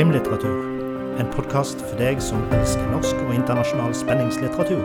Krimlitteratur. En podkast for deg som elsker norsk og internasjonal spenningslitteratur.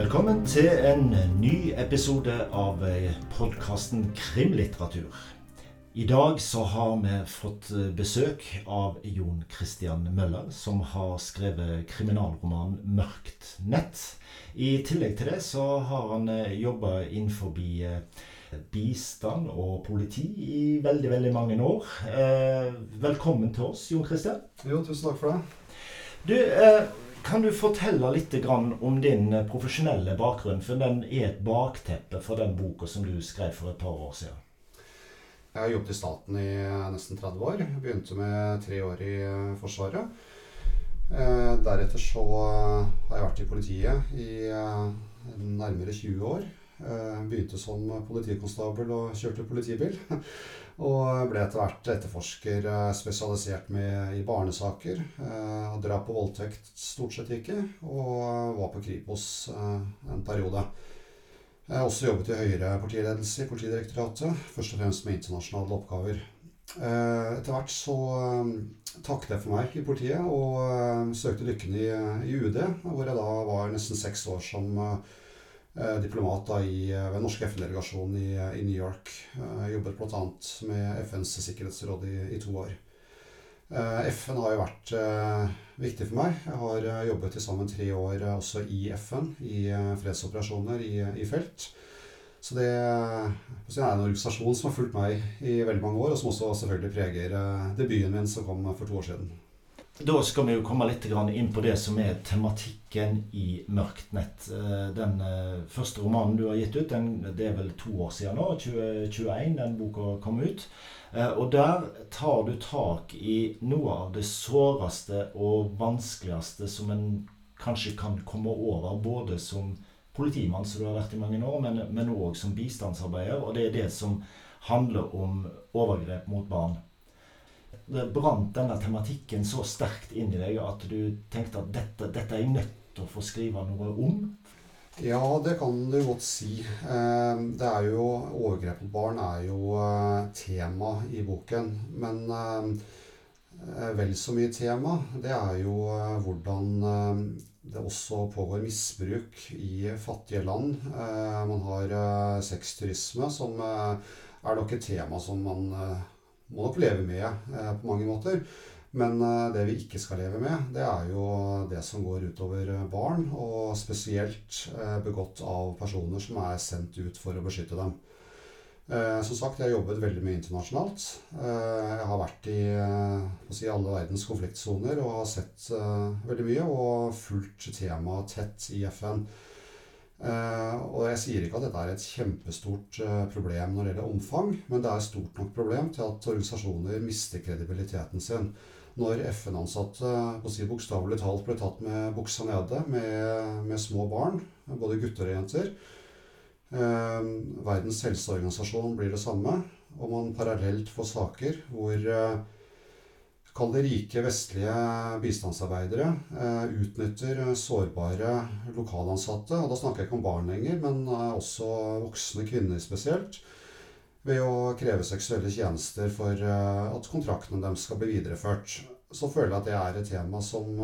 Velkommen til en ny episode av podkasten Krimlitteratur. I dag så har vi fått besøk av Jon Christian Møller, som har skrevet kriminalromanen 'Mørkt nett'. I tillegg til det så har han jobba innenfor bistand og politi i veldig, veldig mange år. Eh, velkommen til oss, Jon Christian. Jo, tusen takk for det. Du, eh, kan du fortelle litt om din profesjonelle bakgrunn? For den er et bakteppe for den boka som du skrev for et par år siden. Jeg har jobbet i staten i nesten 30 år. Begynte med tre år i Forsvaret. Eh, deretter så har jeg vært i politiet i eh, nærmere 20 år. Eh, begynte som politikonstabel og kjørte politibil. Og ble etter hvert etterforsker spesialisert med, i barnesaker. Eh, drap og voldtekt stort sett ikke. Og var på Kripos eh, en periode. Jeg har også jobbet i høyere partiledelse i Politidirektoratet. Først og fremst med internasjonale oppgaver. Eh, etter hvert så eh, takket jeg for meg i politiet og eh, søkte lykken i, UD, hvor jeg da var nesten seks år som diplomat da i, ved den norske FN-delegasjonen i, i, New York. Jeg jobbet bl.a. med FNs sikkerhetsråd i, i to år. FN har jo vært viktig for meg. Jeg har jobbet til sammen tre år også i FN, i fredsoperasjoner i, i felt. Så det, det, er en organisasjon som har fulgt meg i veldig mange år, og som også selvfølgelig preger debuten min som kom for to år siden. Da skal vi jo komme litt inn på det som er tematikken i 'Mørkt nett'. Den første romanen du har gitt ut, den, det er vel to år siden nå, 2021, den boka kom ut. Og der tar du tak i noe av det såreste og vanskeligste som en kanskje kan komme over, både som politimann, som du har vært i mange år, men òg som bistandsarbeider. Og det er det som handler om overgrep mot barn. Det brant denne tematikken så sterkt inn i deg at du tenkte at dette, dette er jeg nødt til å få skrive noe om? Ja, det kan du godt si. Det er jo, Overgrep mot barn er jo tema i boken. Men vel så mye tema, det er jo hvordan det også pågår misbruk i fattige land. Man har sexturisme, som er nok et tema som man må nok leve med på mange måter. Men det vi ikke skal leve med, det er jo det som går utover barn. Og spesielt begått av personer som er sendt ut for å beskytte dem. Som sagt, jeg har jobbet veldig mye internasjonalt. Jeg har vært i si, alle verdens konfliktsoner og har sett veldig mye og fulgt temaet tett i FN. Og jeg sier ikke at dette er et kjempestort problem når det gjelder omfang, men det er et stort nok problem til at organisasjoner mister kredibiliteten sin. Når FN-ansatte på si bokstavelig talt ble tatt med buksa nede med, med små barn, både gutter og jenter. Verdens helseorganisasjon blir det samme. Og man parallelt får saker hvor Kall det rike vestlige bistandsarbeidere utnytter sårbare lokalansatte. Og da snakker jeg ikke om barn lenger, men også voksne kvinner spesielt. Ved å kreve seksuelle tjenester for at kontraktene deres skal bli videreført. Så føler jeg at det er et tema som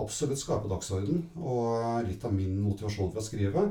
absolutt skal på dagsorden. Og litt av min motivasjon for å skrive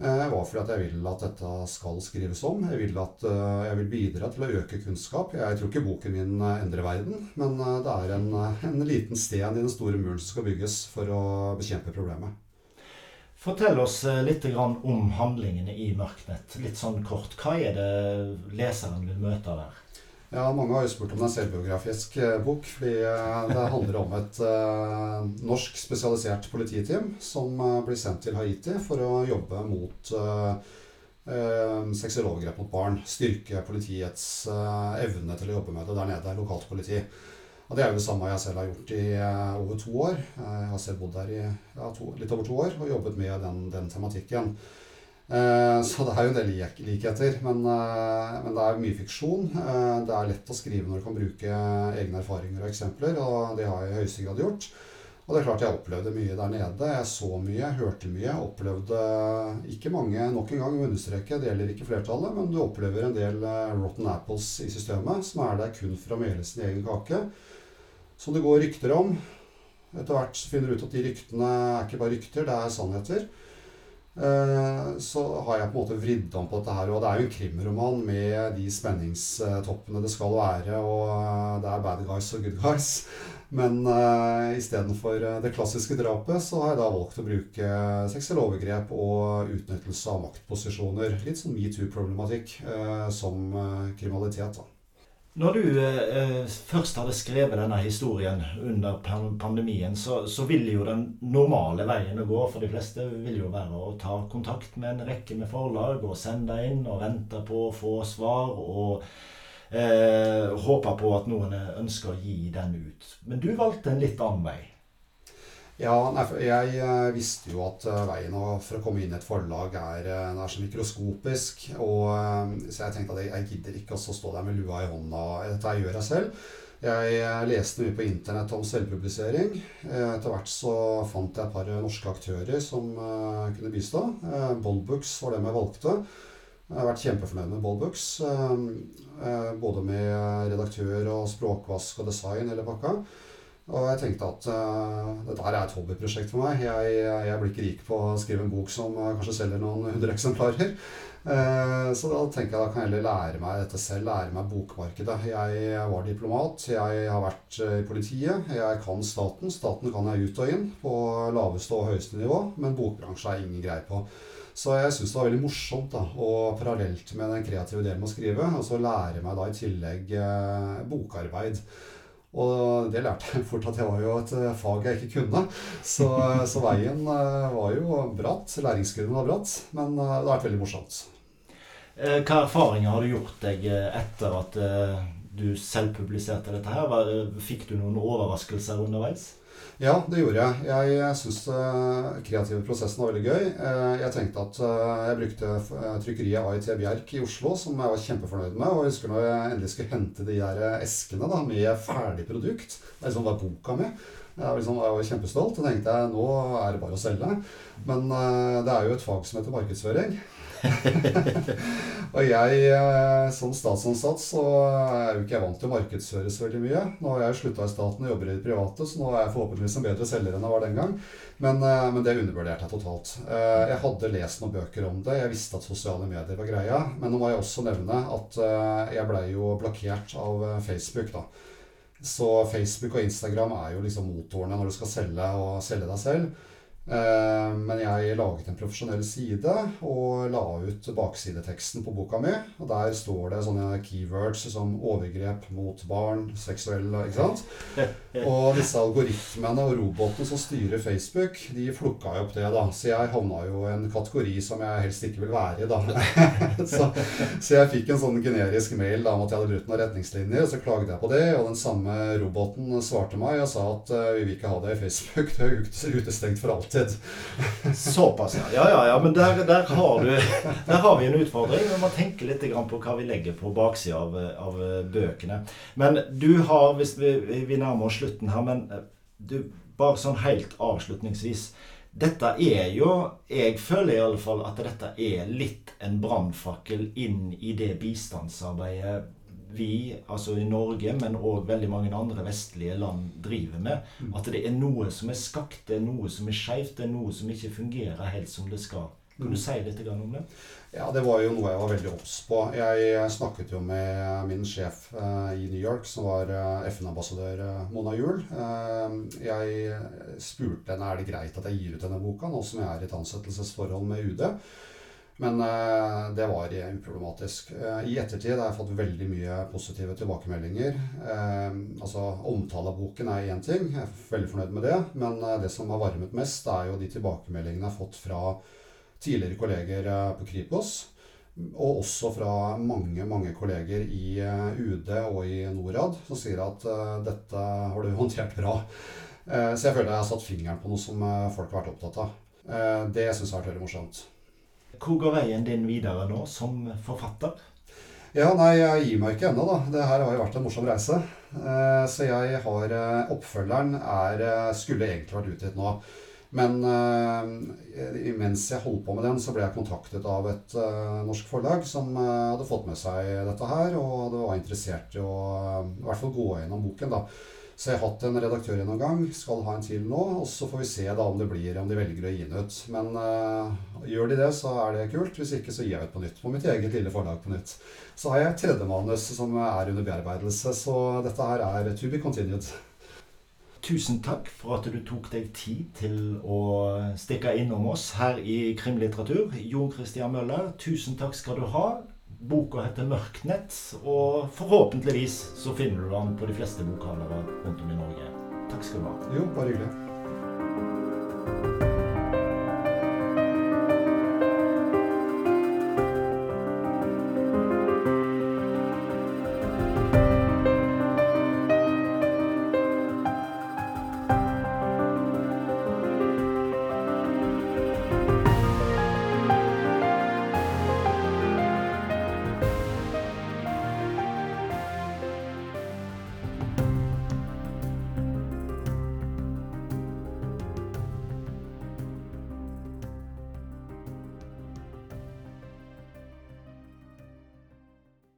var fordi at jeg vil at dette skal skrives om. Jeg vil, at, jeg vil bidra til å øke kunnskap. Jeg tror ikke boken min endrer verden, men det er en, en liten sten i den store muren som skal bygges for å bekjempe problemet. Fortell oss litt om handlingene i Mørknett. Litt sånn kort. Hva er det leseren vil møte der? Ja, Mange har jo spurt om en selvbiografisk bok. fordi det handler om et uh, norsk spesialisert polititeam som uh, blir sendt til Haiti for å jobbe mot uh, seksuelle overgrep mot barn. Styrke politiets evne til å jobbe med det der nede. Lokalt politi. Og Det er jo det samme jeg selv har gjort i over to år. Jeg har selv bodd der i ja, to, litt over to år og jobbet med den, den tematikken. Eh, så det er jo en del likheter. Men, eh, men, det er mye fiksjon. Eh, det er lett å skrive når du kan bruke egne erfaringer og eksempler, og det har jeg i høyeste grad gjort. Og det er klart jeg opplevde mye der nede. Jeg så mye, hørte mye. Opplevde ikke mange, nok en gang å understreke, det gjelder ikke flertallet, men du opplever en del rotten apples i systemet som er der kun for å mele sin egen kake. Som det går rykter om. Etter hvert finner du ut at de ryktene er ikke bare rykter, det er sannheter. Eh, så har jeg på en måte vridd om på dette her. Og det er jo en krimroman med de spenningstoppene det skal være. Og eh, det er bad guys og good guys. Men uh, istedenfor det klassiske drapet, så har jeg da valgt å bruke seksuelle overgrep og utnyttelse av maktposisjoner. Litt sånn metoo-problematikk uh, som kriminalitet. da. Når du eh, først hadde skrevet denne historien under pandemien, så, så ville jo den normale veien å gå for de fleste vil jo være å ta kontakt med en rekke med forlag og sende inn og vente på å få svar. og eh, håpe på at noen ønsker å gi den ut. Men du valgte en litt annen vei. Ja, nei, jeg eh, visste jo at uh, veien for å komme inn i et forlag er, uh, er så mikroskopisk. Og, så jeg tenkte at jeg, jeg gidder ikke å stå der med lua i hånda. Dette jeg gjør jeg selv. Jeg leste mye på internett om selvpublisering. Etter hvert så fant jeg et par norske aktører som kunne bistå. Boldbooks var dem jeg valgte. Jeg har vært kjempefornøyd med Boldbooks. Både med redaktør og språkvask og design hele pakka. Og jeg tenkte at uh, dette her er et hobbyprosjekt for meg. Jeg, jeg, blir ikke rik på å skrive en bok som uh, kanskje selger noen hundre eksemplarer. Uh, så da tenker jeg da kan jeg heller lære meg dette selv, lære meg bokmarkedet. Jeg var diplomat, jeg har vært i politiet, jeg kan staten. Staten kan jeg ut og inn på laveste og høyeste nivå, men bokbransje er ingen greie på. Så jeg syns det var veldig morsomt, da, og parallelt med den kreative delen med å skrive, altså lære meg da i tillegg bokarbeid. Og det lærte jeg fort at det var jo et eh, fag jeg ikke kunne. Så, så veien eh, var jo bratt. Læringskurven var bratt. Men eh, det har vært veldig morsomt. Hva erfaringer har du gjort deg etter at du selv publiserte dette her? Fikk du noen overraskelser underveis? Ja, det gjorde jeg. Jeg, jeg syns den kreative prosessen var veldig gøy. Uh, jeg tenkte at uh, jeg brukte trykkeriet AIT Bjerk i Oslo, som jeg var kjempefornøyd med. Og jeg husker når jeg endelig skulle hente de der eskene da, med ferdig produkt. Det liksom var boka mi. Jeg, liksom, jeg var kjempestolt og tenkte jeg, nå er det bare å selge. Men det er jo et fag som heter markedsføring. og jeg, eh, som statsansatt, så er jo ikke jeg vant til å markedsføre så veldig mye. Nå har jeg slutta i staten og jobber i det private, så nå er jeg forhåpentligvis en bedre selger enn jeg var den gang. Men, eh, men det undervurderte jeg totalt. Eh, jeg hadde lest noen bøker om det. Jeg visste at sosiale medier var greia. Men nå må jeg også nevne at jeg blei jo blokkert av Facebook, da. Så Facebook og Instagram er jo liksom motorene når du skal selge og selge deg selv. Eh, men jeg laget en profesjonell side og la ut baksideteksten på boka mi. Og der står det sånne keywords som overgrep mot barn, seksuelle Ikke sant? Og disse algoritmene og robotene som styrer Facebook, de flukka jo opp det, da. Så jeg havna jo i en kategori som jeg helst ikke vil være i, da. så, så, jeg fikk en sånn generisk mail da, om at jeg hadde brutt noen retningslinjer. Og så klagde jeg på det, og den samme roboten svarte meg og sa at uh, vi vil ikke ha det i Facebook. Du er utestengt for alltid alltid. Såpass, ja. Ja, ja, ja men der, der, har du, der, har vi en utfordring. Vi må tenke litt på hva vi legger på baksida av, av, bøkene. Men du har, hvis vi, vi nærmer oss slutten her, men eh, du, bare sånn helt avslutningsvis dette er jo Jeg føler i alle fall at dette er litt en brannfakkel inn i det bistandsarbeidet vi, altså i Norge, men òg veldig mange andre vestlige land driver med. Mm. At det er noe som er skakt, det er noe som er skeivt, det er noe som ikke fungerer helt som det skal. Kan du mm. si litt om det? Ja, det var jo noe jeg var veldig obs på. Jeg snakket jo med min sjef uh, i New York, som var uh, FN-ambassadør uh, Mona Juel. jeg spurte henne er det greit at jeg gir ut denne boka, nå som jeg er i et ansettelsesforhold med UD. Men uh, det var uproblematisk. Uh, I ettertid har jeg fått veldig mye positive tilbakemeldinger. Uh, altså Omtale av boken er én ting, jeg er veldig fornøyd med det. Men det som har varmet mest, er jo de tilbakemeldingene jeg har fått fra tidligere kolleger på Kripos. Og også fra mange mange kolleger i UD og i Norad som sier at dette har du håndtert bra. Så jeg føler jeg har satt fingeren på noe som folk har vært opptatt av. Det syns jeg har vært veldig morsomt. Hvor går veien din videre nå som forfatter? Ja, nei, jeg gir meg ikke ennå, da. Det her har jo vært en morsom reise. Eh, så jeg har eh, Oppfølgeren er, eh, skulle egentlig vært utgitt nå. Men mens jeg holdt på med den, så ble jeg kontaktet av et norsk forlag som hadde fått med seg dette her, og det var interessert i å i hvert fall gå gjennom boken, da. Så jeg har hatt en redaktørgjennomgang, skal ha en til nå, og så får vi se da om det blir, om de velger å gi den ut. Men uh, gjør de det, så er det kult. Hvis ikke, så gir jeg ut på nytt. På mitt eget lille forlag på nytt. Så har jeg et tredje manus som er under bearbeidelse, så dette her er to be continued. Tusen takk for at du tok deg tid til å stikke innom oss her i Krimlitteratur. Jon Christian Møller, tusen takk skal du ha. Boka heter 'Mørknett', og forhåpentligvis så finner du den på de fleste bokhandlere rundt om i Norge. Takk skal du ha. Jo, bare hyggelig.